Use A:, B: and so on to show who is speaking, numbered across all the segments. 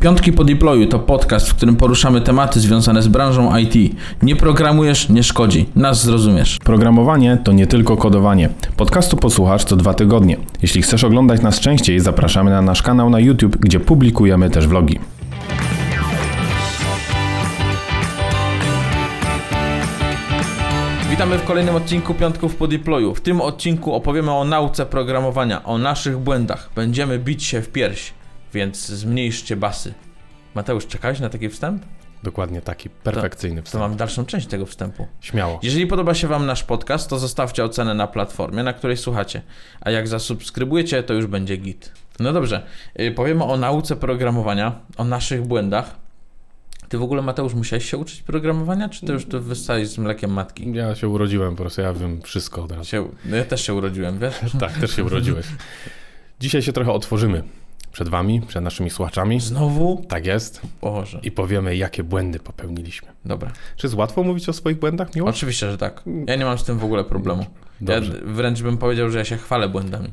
A: Piątki po deployu to podcast, w którym poruszamy tematy związane z branżą IT. Nie programujesz, nie szkodzi. Nas zrozumiesz.
B: Programowanie to nie tylko kodowanie. Podcastu posłuchasz co dwa tygodnie. Jeśli chcesz oglądać nas częściej, zapraszamy na nasz kanał na YouTube, gdzie publikujemy też vlogi.
A: Witamy w kolejnym odcinku Piątków po deployu. W tym odcinku opowiemy o nauce programowania, o naszych błędach. Będziemy bić się w pierś, więc zmniejszcie basy. Mateusz, czekałeś na taki wstęp?
B: Dokładnie taki perfekcyjny
A: To
B: wstęp.
A: mam dalszą część tego wstępu.
B: Śmiało.
A: Jeżeli podoba się Wam nasz podcast, to zostawcie ocenę na platformie, na której słuchacie. A jak zasubskrybujecie, to już będzie git. No dobrze, yy, powiemy o nauce programowania, o naszych błędach. Ty w ogóle, Mateusz, musiałeś się uczyć programowania, czy ty już tu wystałeś z mlekiem matki?
B: Ja się urodziłem po prostu, ja wiem wszystko od razu.
A: Się, no ja też się urodziłem, wiesz?
B: Tak, też się urodziłeś. Dzisiaj się trochę otworzymy przed wami, przed naszymi słuchaczami.
A: Znowu?
B: Tak jest.
A: Boże.
B: I powiemy, jakie błędy popełniliśmy.
A: Dobra.
B: Czy jest łatwo mówić o swoich błędach, Miłosz?
A: Oczywiście, że tak. Ja nie mam z tym w ogóle problemu. Ja
B: Dobrze.
A: wręcz bym powiedział, że ja się chwalę błędami.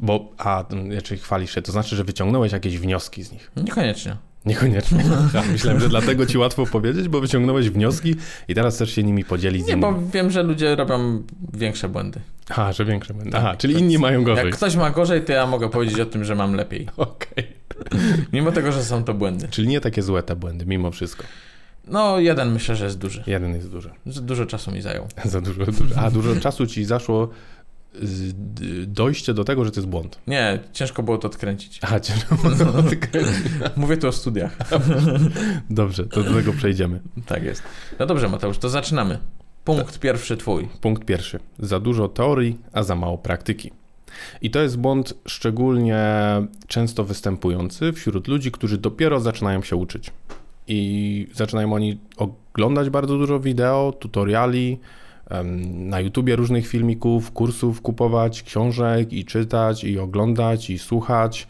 B: Bo, a, jeżeli chwalisz się, to znaczy, że wyciągnąłeś jakieś wnioski z nich.
A: Niekoniecznie.
B: Niekoniecznie. Ja myślałem, że dlatego ci łatwo powiedzieć, bo wyciągnąłeś wnioski i teraz chcesz się nimi podzielić z
A: Nie, bo wiem, że ludzie robią większe błędy.
B: A, że większe.
A: Tak,
B: Aha, czyli
A: tak.
B: inni mają gorzej.
A: Jak ktoś ma gorzej, to ja mogę powiedzieć o tym, że mam lepiej.
B: Okej.
A: Mimo tego, że są to błędy.
B: Czyli nie takie złe te błędy, mimo wszystko.
A: No, jeden myślę, że jest duży.
B: Jeden jest duży.
A: Że Dużo czasu mi zajął.
B: Za dużo, dużo. A dużo czasu ci zaszło dojście do tego, że to jest błąd.
A: Nie, ciężko było to odkręcić.
B: Aha, cię,
A: Mówię tu o studiach.
B: Dobrze, to do tego przejdziemy.
A: Tak jest. No dobrze, Mateusz, to zaczynamy. Punkt pierwszy twój.
B: Punkt pierwszy. Za dużo teorii, a za mało praktyki. I to jest błąd szczególnie często występujący wśród ludzi, którzy dopiero zaczynają się uczyć. I zaczynają oni oglądać bardzo dużo wideo, tutoriali, na YouTubie różnych filmików, kursów kupować, książek i czytać, i oglądać, i słuchać.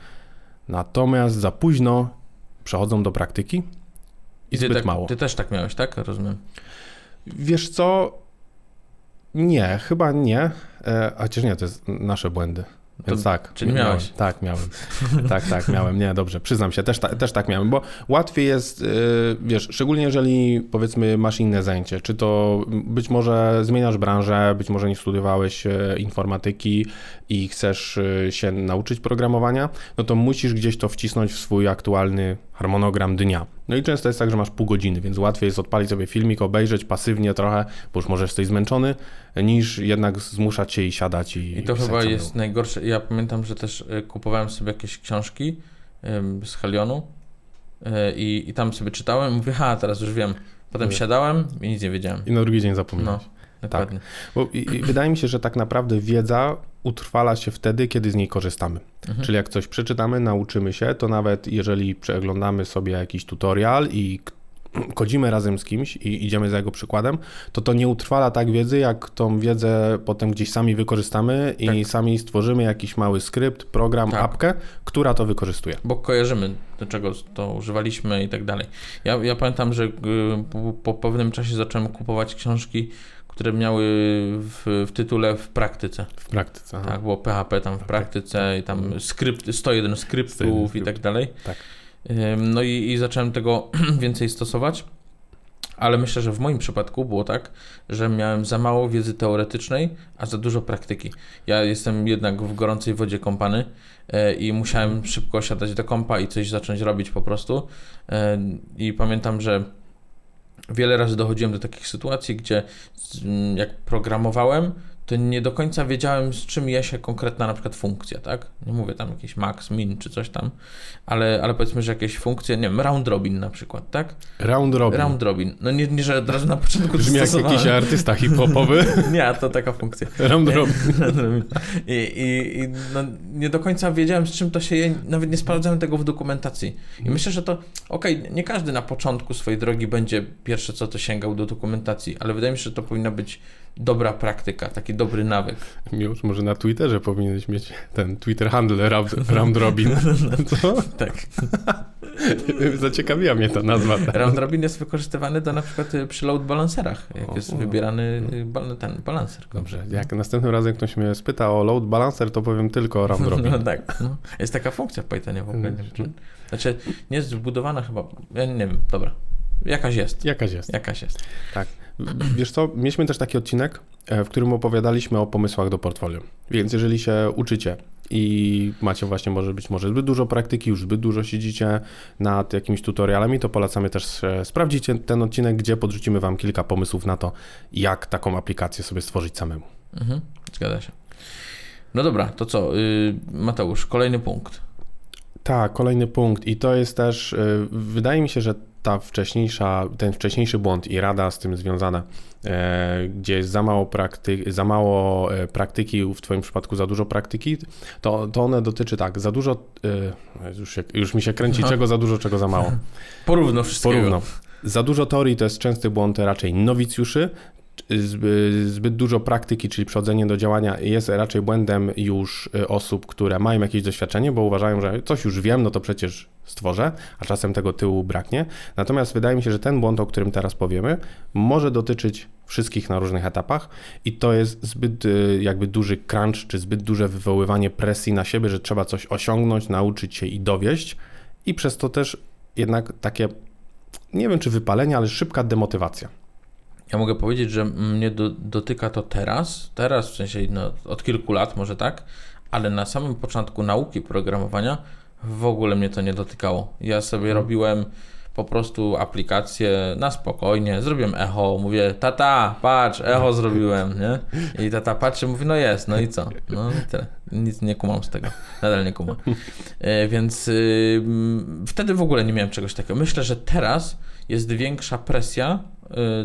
B: Natomiast za późno przechodzą do praktyki i zbyt
A: tak,
B: mało.
A: Ty też tak miałeś, tak? Rozumiem.
B: Wiesz co? Nie, chyba nie. E, chociaż nie, to jest nasze błędy. Więc
A: To-
B: tak.
A: czyli
B: miałem,
A: miałeś.
B: Tak, miałem. tak, tak, miałem. Nie, dobrze, przyznam się, też, ta, też tak miałem, bo łatwiej jest, y, wiesz, szczególnie jeżeli powiedzmy masz inne zajęcie, czy to być może zmieniasz branżę, być może nie studiowałeś e, informatyki i chcesz e, się nauczyć programowania, no to musisz gdzieś to wcisnąć w swój aktualny harmonogram dnia. No i często jest tak, że masz pół godziny, więc łatwiej jest odpalić sobie filmik, obejrzeć pasywnie trochę, bo już może jesteś zmęczony, niż jednak zmuszać się i siadać i
A: I to chyba jest najgorsze. Ja pamiętam, że też y, kupowałem sobie jakieś książki z Helionu y, i, i tam sobie czytałem i mówię, ha, teraz już wiem. Potem siadałem i nic nie wiedziałem.
B: I na drugi dzień zapomniałeś.
A: Dokładnie.
B: Bo i, i wydaje mi się, że tak naprawdę wiedza utrwala się wtedy, kiedy z niej korzystamy.
A: Mhm.
B: Czyli jak coś przeczytamy, nauczymy się, to nawet jeżeli przeglądamy sobie jakiś tutorial i kodzimy razem z kimś i idziemy za jego przykładem, to to nie utrwala tak wiedzy, jak tą wiedzę potem gdzieś sami wykorzystamy i
A: Tak.
B: sami stworzymy jakiś mały skrypt, program,
A: Tak.
B: apkę, która to wykorzystuje.
A: Bo kojarzymy, do czego to używaliśmy i tak dalej. Ja, ja pamiętam, że y, po, po pewnym czasie zacząłem kupować książki, które miały w, w tytule w praktyce.
B: W praktyce. aha.
A: Tak, było PHP tam w praktyce i tam skrypt, 101 skryptów
B: 101
A: i
B: skrypt.
A: tak dalej.
B: Tak.
A: No i, i zacząłem tego więcej stosować, ale myślę, że w moim przypadku było tak, że miałem za mało wiedzy teoretycznej, a za dużo praktyki. Ja jestem jednak w gorącej wodzie kąpany e, i musiałem szybko siadać do kompa i coś zacząć robić po prostu. E, I pamiętam, że wiele razy dochodziłem do takich sytuacji, gdzie jak programowałem, to nie do końca wiedziałem, z czym je się konkretna na przykład funkcja, tak? Nie mówię tam jakiś max, min czy coś tam, ale, ale powiedzmy, że jakieś funkcje, nie wiem, round robin na przykład, tak?
B: Round robin.
A: Round robin. No nie, nie że od razu na początku
B: Brzmi jak jakiś artysta hip-hopowy.
A: Nie, to taka funkcja.
B: Round robin.
A: I, i, i no, nie do końca wiedziałem, z czym to się je, nawet nie sprawdzałem tego w dokumentacji. I myślę, że to, okej, nie każdy na początku swojej drogi będzie pierwsze co to sięgał do dokumentacji, ale wydaje mi się, że to powinna być dobra praktyka, taki dobry nawyk.
B: Już może na Twitterze powinieneś mieć ten Twitter handle round, round robin. Co?
A: Tak.
B: Zaciekawiła mnie ta nazwa.
A: Round robin jest wykorzystywany do na przykład y, przy load balancerach, jak
B: O,
A: jest
B: o.
A: wybierany y, ten balancer.
B: Dobrze, jak następnym razem ktoś mnie spyta o load balancer, to powiem tylko round robin.
A: No tak. No. Jest taka funkcja w Pythonie w ogóle. Nie czy... Znaczy, nie jest wbudowana chyba. Ja nie wiem, dobra. Jakaś jest.
B: Jakaś jest.
A: Jakaś jest.
B: Tak. Wiesz co, mieliśmy też taki odcinek, e, w którym opowiadaliśmy o pomysłach do portfolio. Więc jeżeli się uczycie i macie właśnie może być może zbyt dużo praktyki, już zbyt dużo siedzicie nad jakimiś tutorialami, to polecamy też e, sprawdzicie ten odcinek, gdzie podrzucimy Wam kilka pomysłów na to, jak taką aplikację sobie stworzyć samemu.
A: Mhm. Zgadza się. No dobra, to co? Y, Mateusz, kolejny punkt.
B: Tak, kolejny punkt i to jest też, y, wydaje mi się, że ta wcześniejsza, ten wcześniejszy błąd i rada z tym związana, e, gdzie jest za mało, prakty, za mało e, praktyki, w Twoim przypadku za dużo praktyki, to, to one dotyczy tak, za dużo, e, już, już mi się kręci,
A: No.
B: czego za dużo, czego za mało.
A: Porówno wszystkiego.
B: Porówno. Za dużo teorii to jest częsty błąd raczej nowicjuszy, zbyt, dużo praktyki, czyli przechodzenie do działania jest raczej błędem już y, osób, które mają jakieś doświadczenie, bo uważają, że coś już wiem, no to przecież stworzę, a czasem tego tyłu braknie. Natomiast wydaje mi się, że ten błąd, o którym teraz powiemy, może dotyczyć wszystkich na różnych etapach i to jest zbyt y, jakby duży crunch, czy zbyt duże wywoływanie presji na siebie, że trzeba coś osiągnąć, nauczyć się i dowieść i przez to też jednak takie, nie wiem czy wypalenie, ale szybka demotywacja.
A: Ja mogę powiedzieć, że mnie do, dotyka to teraz, teraz w sensie no, od kilku lat może tak, ale na samym początku nauki programowania w ogóle mnie to nie dotykało. Ja sobie robiłem po prostu aplikację na spokojnie, zrobiłem echo, mówię tata, patrz, echo zrobiłem, nie? I tata patrzy, mówi no jest, no i co? No i tyle. Nic nie kumam z tego, nadal nie kumam. E, Więc y, wtedy w ogóle nie miałem czegoś takiego. Myślę, że teraz jest większa presja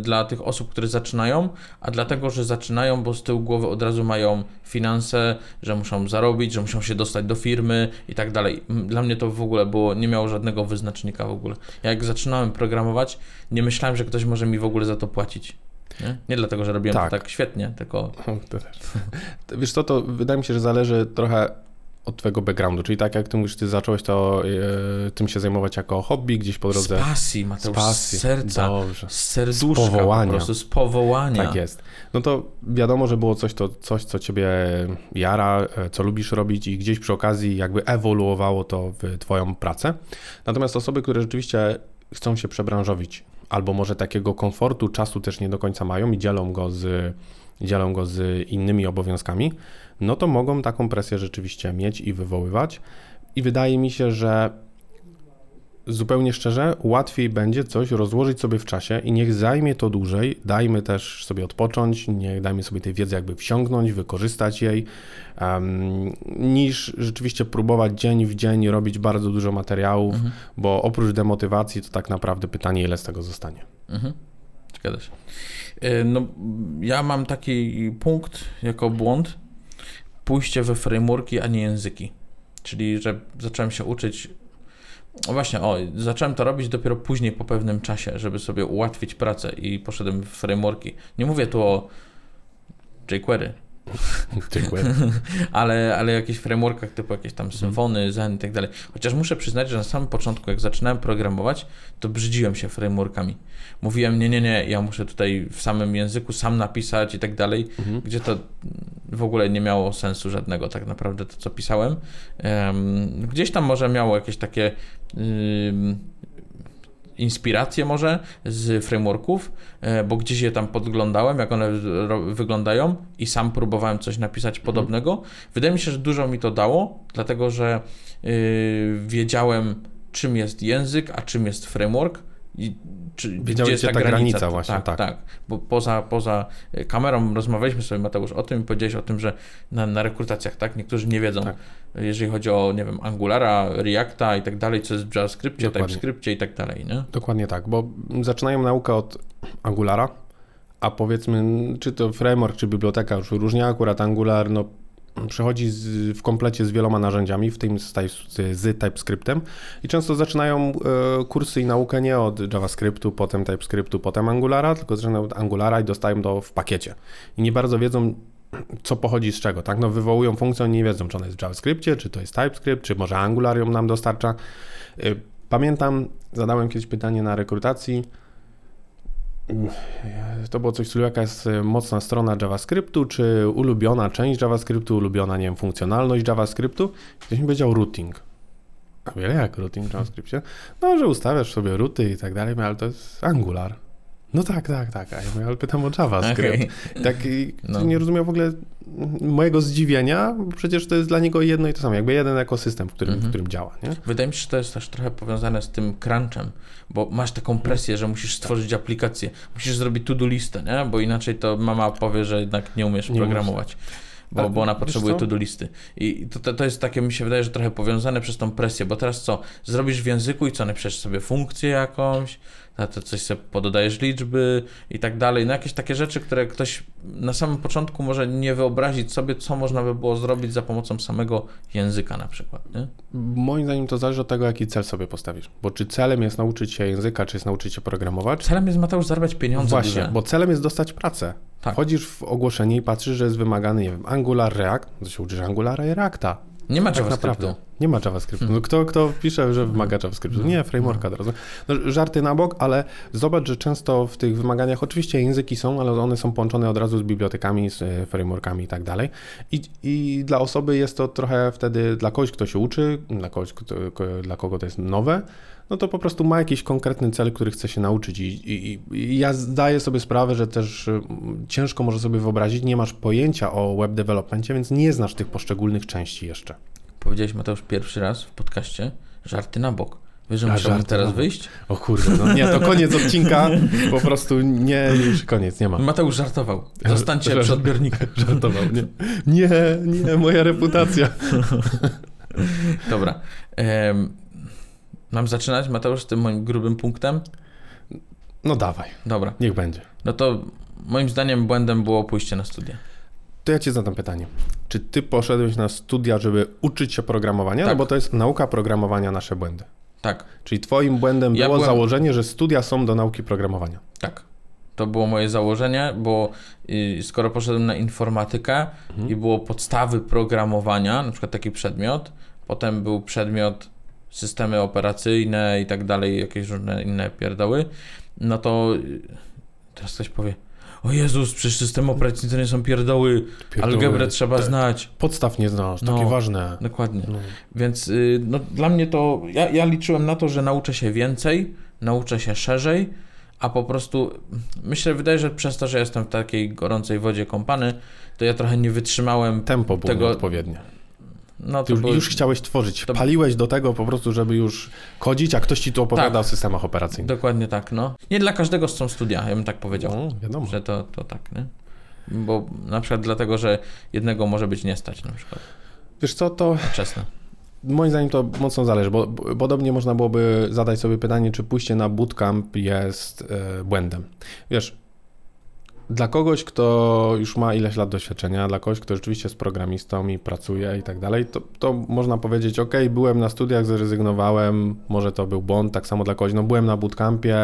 A: dla tych osób, które zaczynają, a dlatego, że zaczynają, bo z tyłu głowy od razu mają finanse, że muszą zarobić, że muszą się dostać do firmy i tak dalej. Dla mnie to w ogóle było, nie miało żadnego wyznacznika w ogóle. Ja jak zaczynałem programować, nie myślałem, że ktoś może mi w ogóle za to płacić. Nie, nie dlatego, że robiłem
B: Tak.
A: to tak świetnie, tylko.
B: Wiesz co, to wydaje mi się, że zależy trochę od twojego backgroundu, czyli tak jak ty mówisz, ty zacząłeś to e, tym się zajmować jako hobby gdzieś po
A: z
B: drodze.
A: pasji, Mateusz, z,
B: pasji.
A: serca,
B: Dobrze.
A: z serduszka
B: Z powołania.
A: po prostu, z powołania.
B: Tak jest. No to wiadomo, że było coś, to, coś, co ciebie jara, e, co lubisz robić i gdzieś przy okazji jakby ewoluowało to w twoją pracę. Natomiast osoby, które rzeczywiście chcą się przebranżowić, albo może takiego komfortu czasu też nie do końca mają i dzielą go z, dzielą go z innymi obowiązkami, no to mogą taką presję rzeczywiście mieć i wywoływać. I wydaje mi się, że zupełnie szczerze, łatwiej będzie coś rozłożyć sobie w czasie i niech zajmie to dłużej. Dajmy też sobie odpocząć, niech dajmy sobie tej wiedzy jakby wsiągnąć, wykorzystać jej, em, niż rzeczywiście próbować dzień w dzień robić bardzo dużo materiałów,
A: Mhm.
B: bo oprócz demotywacji to tak naprawdę pytanie, ile z tego zostanie.
A: Mhm. Zgadza się. Y, No, ja mam taki punkt jako błąd, pójście we frameworki, a nie języki. Czyli, że zacząłem się uczyć, o właśnie, o, zacząłem to robić dopiero później po pewnym czasie, żeby sobie ułatwić pracę i poszedłem w frameworki. Nie mówię tu o jQuery,
B: Dziękuję.
A: ale, ale jakichś frameworkach typu jakieś tam Symfony, Zen i tak dalej. Chociaż muszę przyznać, że na samym początku, jak zaczynałem programować, to brzydziłem się frameworkami. Mówiłem, nie, nie, nie, ja muszę tutaj w samym języku sam napisać i tak dalej,
B: Mhm.
A: gdzie to w ogóle nie miało sensu żadnego tak naprawdę to, co pisałem. Em, Gdzieś tam może miało jakieś takie inspiracje może z frameworków, e, bo gdzieś je tam podglądałem, jak one wyglądają i sam próbowałem coś napisać podobnego. Wydaje mi się, że dużo mi to dało, dlatego że y, wiedziałem czym jest język, a czym jest framework i czy,
B: Wiedziałeś,
A: gdzie jest ta,
B: ta
A: granica.
B: granica właśnie,
A: tak,
B: tak.
A: tak. Bo poza, poza kamerą rozmawialiśmy sobie, Mateusz, o tym i powiedziałeś o tym, że na, na rekrutacjach, tak, niektórzy nie wiedzą,
B: Tak.
A: jeżeli chodzi o, nie wiem, Angulara, Reacta i tak dalej, co jest w JavaScriptie,
B: Dokładnie.
A: TypeScriptie i tak dalej, nie?
B: Dokładnie tak, bo zaczynają naukę od Angulara, a powiedzmy, czy to framework, czy biblioteka, już różnie akurat Angular, no przychodzi z, w komplecie z wieloma narzędziami, w tym z, z TypeScriptem i często zaczynają e, kursy i naukę nie od JavaScriptu, potem TypeScriptu, potem Angulara, tylko zaczynają od Angulara i dostają to w pakiecie. I nie bardzo wiedzą, co pochodzi z czego, tak? No wywołują funkcję, nie wiedzą, czy ona jest w JavaScriptie, czy to jest TypeScript, czy może Angular ją nam dostarcza. Y, Pamiętam, zadałem kiedyś pytanie na rekrutacji. To było coś w stylu, jaka jest mocna strona JavaScriptu, czy ulubiona część JavaScriptu, ulubiona, nie wiem, funkcjonalność JavaScriptu. Ktoś mi powiedział routing. A wiele jak routing w JavaScriptie? No, że ustawiasz sobie ruty i tak dalej, ale to jest Angular. No tak, tak, tak. A ja mówię, ale pytam o JavaScript. Okay. Tak, no. nie rozumiał w ogóle mojego zdziwienia, bo przecież to jest dla niego jedno i to samo, jakby jeden ekosystem, w którym, w mhm. którym działa. Nie?
A: Wydaje mi się, że to jest też trochę powiązane z tym crunchem, bo masz taką presję, że musisz stworzyć aplikację, musisz zrobić to-do listę, nie? bo inaczej to mama powie, że jednak nie umiesz nie programować. Bo, bo ona potrzebuje to do listy. I to, to jest takie, mi się wydaje, że trochę powiązane przez tą presję, bo teraz co? Zrobisz w języku i co? Napiszesz sobie funkcję jakąś, to coś sobie pododajesz liczby i tak dalej. No jakieś takie rzeczy, które ktoś na samym początku może nie wyobrazić sobie, co można by było zrobić za pomocą samego języka na przykład. Nie?
B: Moim zdaniem to zależy od tego, jaki cel sobie postawisz. Bo czy celem jest nauczyć się języka, czy jest nauczyć się programować?
A: Celem jest, Mateusz, zarabiać pieniądze.
B: Właśnie, duże. bo celem jest dostać pracę. Tak. Wchodzisz w ogłoszenie i patrzysz, że jest wymagany, nie wiem, Angular React, to się uczysz Angulara i Reacta.
A: Nie ma tak JavaScriptu. Naprawdę.
B: Nie ma JavaScriptu. No kto, kto pisze, że wymaga JavaScriptu? Nie, frameworka od razu. No, żarty na bok, ale zobacz, że często w tych wymaganiach oczywiście języki są, ale one są połączone od razu z bibliotekami, z e, frameworkami i tak dalej. I, I dla osoby jest to trochę wtedy, dla kogoś, kto się uczy, dla kogoś, kto, dla kogo to jest nowe, no to po prostu ma jakiś konkretny cel, który chce się nauczyć. I, i, I, ja zdaję sobie sprawę, że też ciężko może sobie wyobrazić, nie masz pojęcia o web developmentie, więc nie znasz tych poszczególnych części jeszcze.
A: Powiedziałeś Mateusz pierwszy raz w podcaście, żarty na bok. Wiesz, że musiałbym teraz wyjść?
B: O kurde, no nie, to koniec odcinka, po prostu nie, już koniec, nie ma.
A: Mateusz żartował, zostańcie przy odbiorniku.
B: Żartował, nie. Nie, nie, moja reputacja.
A: Dobra. Um, Mam zaczynać, Mateusz, z tym moim grubym punktem?
B: No dawaj.
A: Dobra.
B: Niech będzie.
A: No to moim zdaniem błędem było pójście na studia.
B: To ja ci zadam pytanie. Czy ty poszedłeś na studia, żeby uczyć się programowania? Tak. No bo to jest nauka programowania nasze błędy.
A: Tak.
B: Czyli twoim błędem ja było byłem... założenie, że studia są do nauki programowania.
A: Tak. To było moje założenie, bo y, skoro poszedłem na informatykę mhm. i było podstawy programowania, na przykład taki przedmiot, potem był przedmiot systemy operacyjne i tak dalej, jakieś różne inne pierdoły, no to y, teraz ktoś powie, o Jezus, przecież systemy operacyjne to nie są pierdoły, pierdoły algebrę trzeba te, znać.
B: Podstaw nie znasz, no, takie ważne.
A: Dokładnie. No. Więc y, no, dla mnie to, ja, ja liczyłem na to, że nauczę się więcej, nauczę się szerzej, a po prostu myślę, wydaje, że przez to, że jestem w takiej gorącej wodzie kąpany, to ja trochę nie wytrzymałem
B: Tempo było tego, odpowiednie. No, Ty już, już, chciałeś tworzyć. To... Paliłeś do tego po prostu, żeby już chodzić, a ktoś ci tu opowiada tak. o systemach operacyjnych.
A: Dokładnie tak, no. Nie dla każdego są studia, ja bym tak powiedział.
B: No, wiadomo.
A: Że to, to tak, nie? Bo na przykład dlatego, że jednego może być nie stać na przykład.
B: Wiesz co, to...
A: Wczesne.
B: Moim zdaniem to mocno zależy, bo podobnie można byłoby zadać sobie pytanie, czy pójście na bootcamp jest yy, błędem. Wiesz, dla kogoś, kto już ma ileś lat doświadczenia, dla kogoś, kto rzeczywiście jest programistą i pracuje i tak dalej, to, to można powiedzieć, ok, byłem na studiach, zrezygnowałem, może to był błąd, tak samo dla kogoś, no byłem na bootcampie,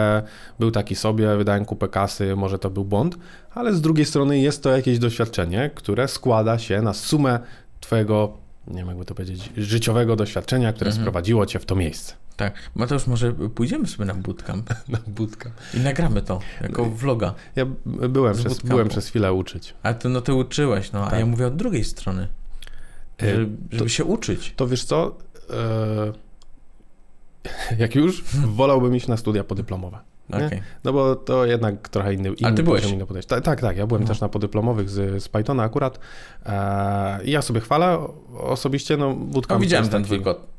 B: był taki sobie, wydałem kupę kasy, może to był błąd, ale z drugiej strony jest to jakieś doświadczenie, które składa się na sumę twojego, nie wiem jakby to powiedzieć, życiowego doświadczenia, które mhm. sprowadziło cię w to miejsce.
A: Tak. Mateusz, może pójdziemy sobie na bootcamp?
B: na bootcamp.
A: I nagramy to jako vloga.
B: Ja byłem, przez, byłem przez chwilę uczyć.
A: A ty, no ty uczyłeś, no, tak. a ja mówię od drugiej strony. E, żeby, żeby to, się uczyć.
B: To wiesz co? E, jak już, wolałbym iść na studia podyplomowe. Okay. No bo to jednak trochę inny, inny
A: Ale ty byłeś?
B: inny podejście. Tak, tak, tak, ja byłem no. też na podyplomowych z, z Pythona akurat. E, I ja sobie chwalę osobiście, no bootcamp. No,
A: widziałem ten twój kod.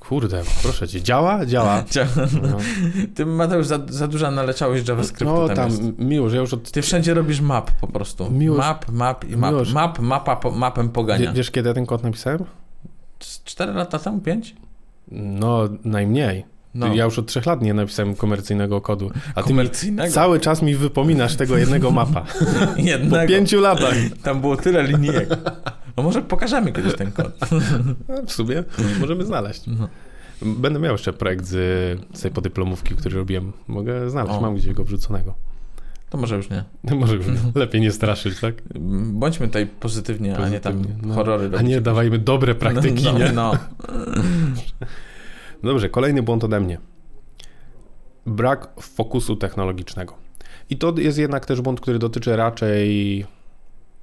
B: Kurde, proszę cię, działa? Działa. działa.
A: No. Ty, Mateusz, za, za dużo naleciałeś JavaScriptu. No tam,
B: tam miło, że już od...
A: Ty wszędzie robisz map po prostu. Miłosz, map, map i map. Miłosz. Map, mapa, po, mapem pogania.
B: wiesz, kiedy ja ten kod napisałem?
A: Cztery lata temu? Pięć?
B: No, najmniej. No. Ja już od trzech lat nie napisałem komercyjnego kodu.
A: A komercyjnego?
B: ty cały czas mi wypominasz tego jednego mapa.
A: jednego.
B: Po pięciu latach.
A: Tam było tyle linijek. No może pokażemy kiedyś ten kod.
B: No, w sumie możemy znaleźć. No. Będę miał jeszcze projekt z, z tej podyplomówki, który robiłem. Mogę znaleźć, o. mam gdzieś go wrzuconego.
A: To może już nie.
B: może już nie. Lepiej nie straszyć, tak?
A: Bądźmy tutaj pozytywnie, pozytywnie a nie tam no. horrory
B: A nie dawajmy dobre praktyki,
A: no,
B: nie?
A: No.
B: Dobrze, kolejny błąd ode mnie. Brak fokusu technologicznego. I to jest jednak też błąd, który dotyczy raczej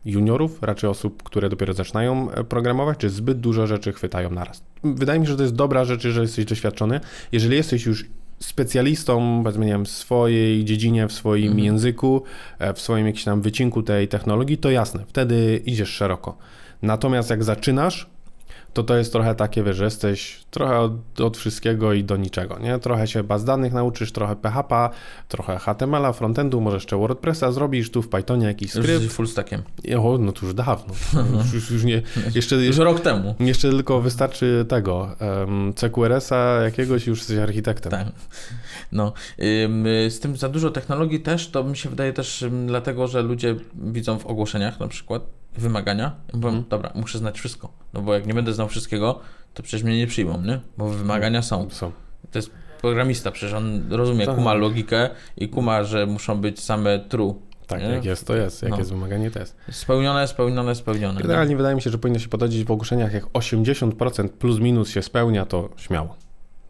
B: juniorów, raczej osób, które dopiero zaczynają e, programować, czy zbyt dużo rzeczy chwytają naraz. Wydaje mi się, że to jest dobra rzecz, że jesteś doświadczony. Jeżeli jesteś już specjalistą, powiedzmy, nie wiem, w swojej dziedzinie, w swoim mhm. języku, e, w swoim jakimś tam wycinku tej technologii, to jasne, wtedy idziesz szeroko. Natomiast jak zaczynasz, to to jest trochę takie, wiesz, że jesteś trochę od, od, wszystkiego i do niczego, nie? Trochę się baz danych nauczysz, trochę PHP, trochę HTML-a, frontendu, może jeszcze WordPressa zrobisz, tu w Pythonie jakiś skrypt.
A: Już full stackiem.
B: O, no to już dawno. Już, już, już nie,
A: jeszcze, już rok temu.
B: Jeszcze tylko wystarczy tego, um, CQRS-a jakiegoś już jesteś architektem.
A: Tak. No, z tym za dużo technologii też, to mi się wydaje też dlatego, że ludzie widzą w ogłoszeniach na przykład wymagania. Ja mm. dobra, muszę znać wszystko. No bo jak nie będę znał wszystkiego, to przecież mnie nie przyjmą, nie? Bo wymagania są.
B: Są.
A: To jest programista, przecież on rozumie, tak. kuma logikę i kuma, że muszą być same true.
B: Tak, nie? jak jest, to jest. Jak no. jest wymaganie, to jest.
A: Spełnione, spełnione, spełnione.
B: Generalnie nie? wydaje mi się, że powinno się podchodzić w ogłoszeniach, jak 80% plus minus się spełnia, to śmiało.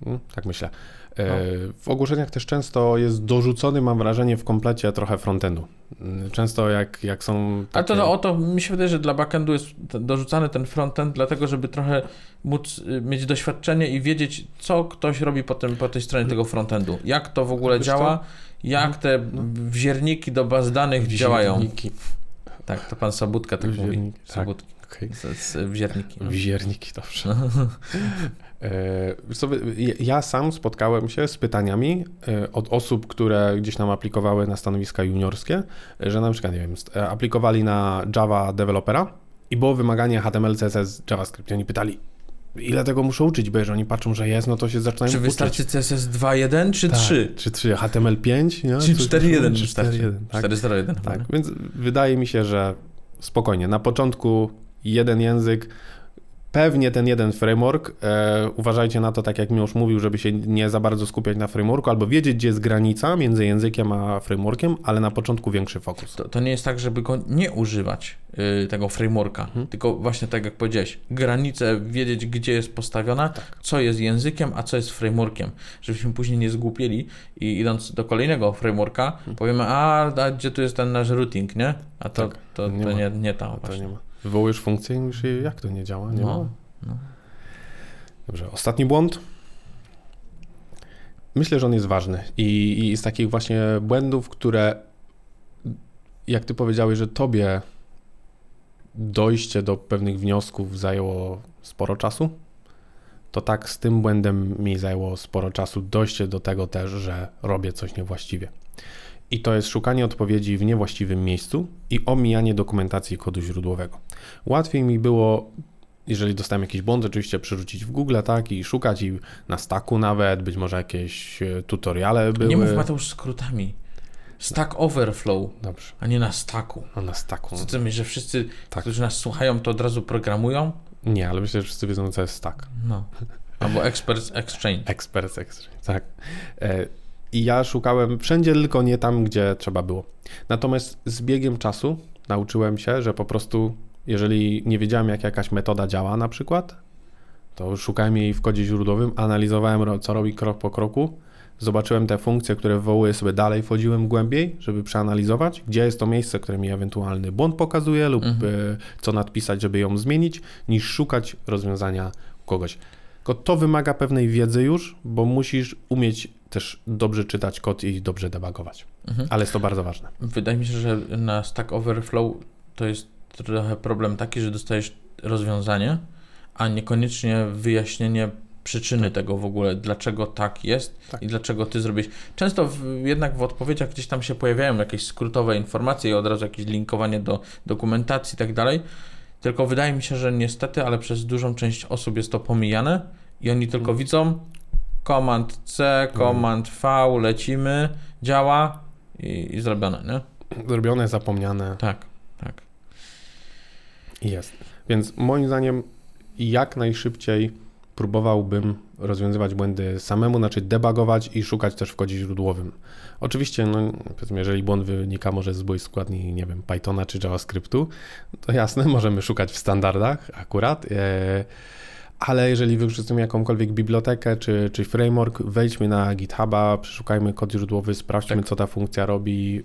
B: Hmm? Tak myślę. E, no. W ogłoszeniach też często jest dorzucony, mam wrażenie, w komplecie trochę frontendu. Mm, często jak, jak są.
A: Takie... A to no, o to mi się wydaje, że dla backendu jest dorzucany ten frontend, dlatego żeby trochę móc y, mieć doświadczenie i wiedzieć, co ktoś robi po, tym, po tej stronie tego frontendu. Jak to w ogóle Wiesz działa, to? jak mhm. te no. wzierniki do baz danych wzierniki. działają. Tak, to pan Sabutka tak Wzierniki. mówi. Tak. Sabutki. Okay. Z, z wzierniki.
B: No. Wzierniki, dobrze. E, ja sam spotkałem się z pytaniami e, od osób, które gdzieś nam aplikowały na stanowiska juniorskie, że na przykład, nie wiem, e, aplikowali na Java dewelopera i było wymaganie HTML, CSS, JavaScript. I oni pytali, ile tego muszę uczyć, bo jeżeli oni patrzą, że jest, no to się zaczynają
A: Czy wystarczy uczyć. CSS 2.1 czy tak, 3?
B: Czy 3, HTML 5? Nie?
A: Czy 4.1 wystarczy? 4.1,
B: tak. 4.1. Tak, więc wydaje mi się, że spokojnie, na początku jeden język, Pewnie ten jeden framework, e, uważajcie na to, tak jak Miłosz mówił, żeby się nie za bardzo skupiać na frameworku, albo wiedzieć, gdzie jest granica między językiem a frameworkiem, ale na początku większy fokus.
A: To, to nie jest tak, żeby go nie używać, y, tego frameworka, hmm. tylko właśnie tak jak powiedziałeś, granice, wiedzieć, gdzie jest postawiona, tak. co jest językiem, a co jest frameworkiem, żebyśmy później nie zgłupieli i idąc do kolejnego frameworka, hmm. powiemy, a, a, gdzie tu jest ten nasz routing, nie? A to, tak. to, to, nie, to nie, nie ta
B: właśnie. To nie ma. Wywołujesz funkcję i mówisz, jak to nie działa? Nie no, no. Dobrze, ostatni błąd. Myślę, że on jest ważny i, i z takich właśnie błędów, które jak ty powiedziałeś, że tobie dojście do pewnych wniosków zajęło sporo czasu, to tak z tym błędem mi zajęło sporo czasu dojście do tego też, że robię coś niewłaściwie. I to jest szukanie odpowiedzi w niewłaściwym miejscu i omijanie dokumentacji kodu źródłowego. Łatwiej mi było, jeżeli dostałem jakiś błąd, oczywiście przerzucić w Google, tak, i szukać i na staku nawet, być może jakieś e, tutoriale były.
A: Nie mów Mateusz skrótami. Stack Overflow, Dobrze. a nie na staku.
B: A na staku.
A: Co ty myślisz, że wszyscy, tak. którzy nas słuchają, to od razu programują?
B: Nie, ale myślę, że wszyscy wiedzą, co jest stack.
A: No. Albo Experts Exchange.
B: Experts Exchange, tak. I ja szukałem wszędzie, tylko nie tam, gdzie trzeba było. Natomiast z biegiem czasu nauczyłem się, że po prostu, jeżeli nie wiedziałem, jak jakaś metoda działa, na przykład, to szukałem jej w kodzie źródłowym, analizowałem, co robi krok po kroku, zobaczyłem te funkcje, które wywołuję sobie dalej, wchodziłem głębiej, żeby przeanalizować, gdzie jest to miejsce, które mi ewentualny błąd pokazuje lub mhm. E, co nadpisać, żeby ją zmienić, niż szukać rozwiązania kogoś. Tylko to wymaga pewnej wiedzy już, bo musisz umieć też dobrze czytać kod i dobrze debugować. Mhm. Ale jest to bardzo ważne.
A: Wydaje mi się, że na Stack Overflow to jest trochę problem taki, że dostajesz rozwiązanie, a niekoniecznie wyjaśnienie przyczyny tak. tego w ogóle, dlaczego tak jest tak. i dlaczego ty zrobiłeś. Często w, jednak w odpowiedziach gdzieś tam się pojawiają jakieś skrótowe informacje i od razu jakieś linkowanie do dokumentacji i tak dalej. Tylko wydaje mi się, że niestety, ale przez dużą część osób jest to pomijane i oni tylko hmm. widzą Command C, Command V, lecimy, działa i, i zrobione, nie?
B: Zrobione, zapomniane.
A: Tak, tak.
B: Jest. Więc moim zdaniem jak najszybciej próbowałbym rozwiązywać błędy samemu, znaczy debugować i szukać też w kodzie źródłowym. Oczywiście, no, powiedzmy, jeżeli błąd wynika może z złej składni, nie wiem, Pythona czy JavaScriptu, to jasne, możemy szukać w standardach akurat. E, ale jeżeli wykorzystujemy jakąkolwiek bibliotekę czy, czy framework, wejdźmy na GitHuba, przeszukajmy kod źródłowy, sprawdźmy,
A: Tak.
B: co ta funkcja robi,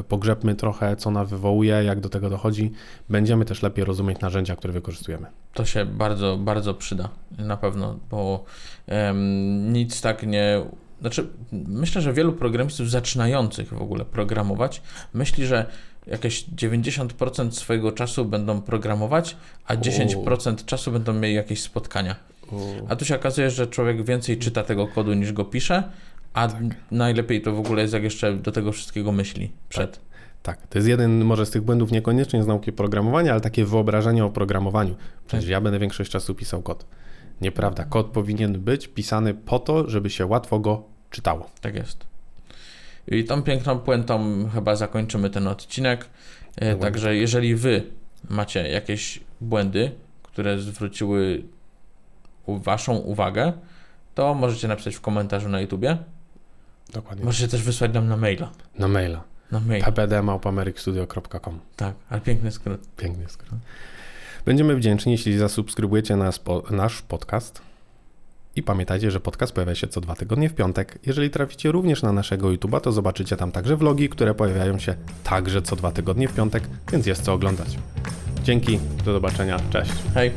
B: y, pogrzebmy trochę, co ona wywołuje, jak do tego dochodzi. Będziemy też lepiej rozumieć narzędzia, które wykorzystujemy.
A: To się bardzo, bardzo przyda na pewno, bo em, nic tak nie. Znaczy, myślę, że wielu programistów zaczynających w ogóle programować myśli, że jakieś 90% swojego czasu będą programować, a 10% czasu będą mieli jakieś spotkania. A tu się okazuje, że człowiek więcej czyta tego kodu niż go pisze, a najlepiej to w ogóle jest, jak jeszcze do tego wszystkiego myśli przed.
B: Tak, to jest jeden może z tych błędów niekoniecznie z nauki programowania, ale takie wyobrażenie o programowaniu. Przecież ja będę większość czasu pisał kod. Nieprawda, kod powinien być pisany po to, żeby się łatwo go czytało.
A: Tak jest. I tą piękną puentą chyba zakończymy ten odcinek. E,
B: Dokładnie.
A: Także jeżeli wy macie jakieś błędy, które zwróciły waszą uwagę, to możecie napisać w komentarzu na YouTubie.
B: Dokładnie.
A: Możecie też wysłać nam na maila.
B: Na maila.
A: Na mail.
B: ppd.małpamerykstudio.com
A: Tak, ale piękny skrót.
B: Piękny skrót. Będziemy wdzięczni, jeśli zasubskrybujecie nas, po, nasz podcast. I pamiętajcie, że podcast pojawia się co dwa tygodnie w piątek. Jeżeli traficie również na naszego YouTube'a, to zobaczycie tam także vlogi, które pojawiają się także co dwa tygodnie w piątek, więc jest co oglądać. Dzięki, do zobaczenia, cześć.
A: Hej.